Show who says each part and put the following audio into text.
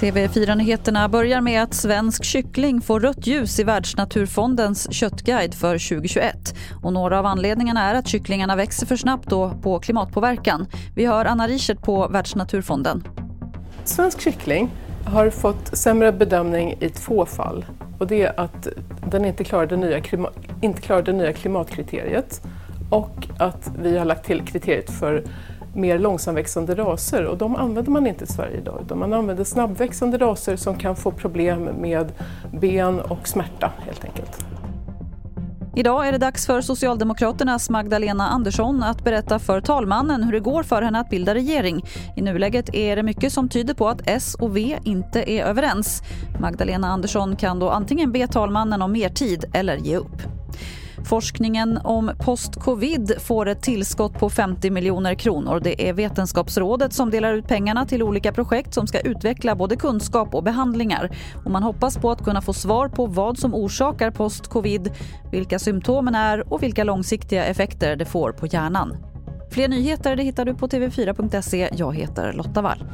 Speaker 1: TV4-nyheterna börjar med att svensk kyckling får rött ljus i Världsnaturfondens köttguide för 2021. Och några av anledningarna är att kycklingarna växer för snabbt då på klimatpåverkan. Vi hör Anna Richert på Världsnaturfonden.
Speaker 2: Svensk kyckling har fått sämre bedömning i två fall. Och det är att den inte klarar det nya, inte klarar det nya klimatkriteriet och att vi har lagt till kriteriet för mer långsamväxande raser och de använder man inte i Sverige idag utan man använder snabbväxande raser som kan få problem med ben och smärta helt enkelt.
Speaker 1: Idag är det dags för Socialdemokraternas Magdalena Andersson att berätta för talmannen hur det går för henne att bilda regering. I nuläget är det mycket som tyder på att S och V inte är överens. Magdalena Andersson kan då antingen be talmannen om mer tid eller ge upp. Forskningen om post-covid får ett tillskott på 50 miljoner kronor. Det är Vetenskapsrådet som delar ut pengarna till olika projekt som ska utveckla både kunskap och behandlingar. Och man hoppas på att kunna få svar på vad som orsakar post-covid, vilka symptomen är och vilka långsiktiga effekter det får på hjärnan. Fler nyheter det hittar du på tv4.se. Jag heter Lotta Wall.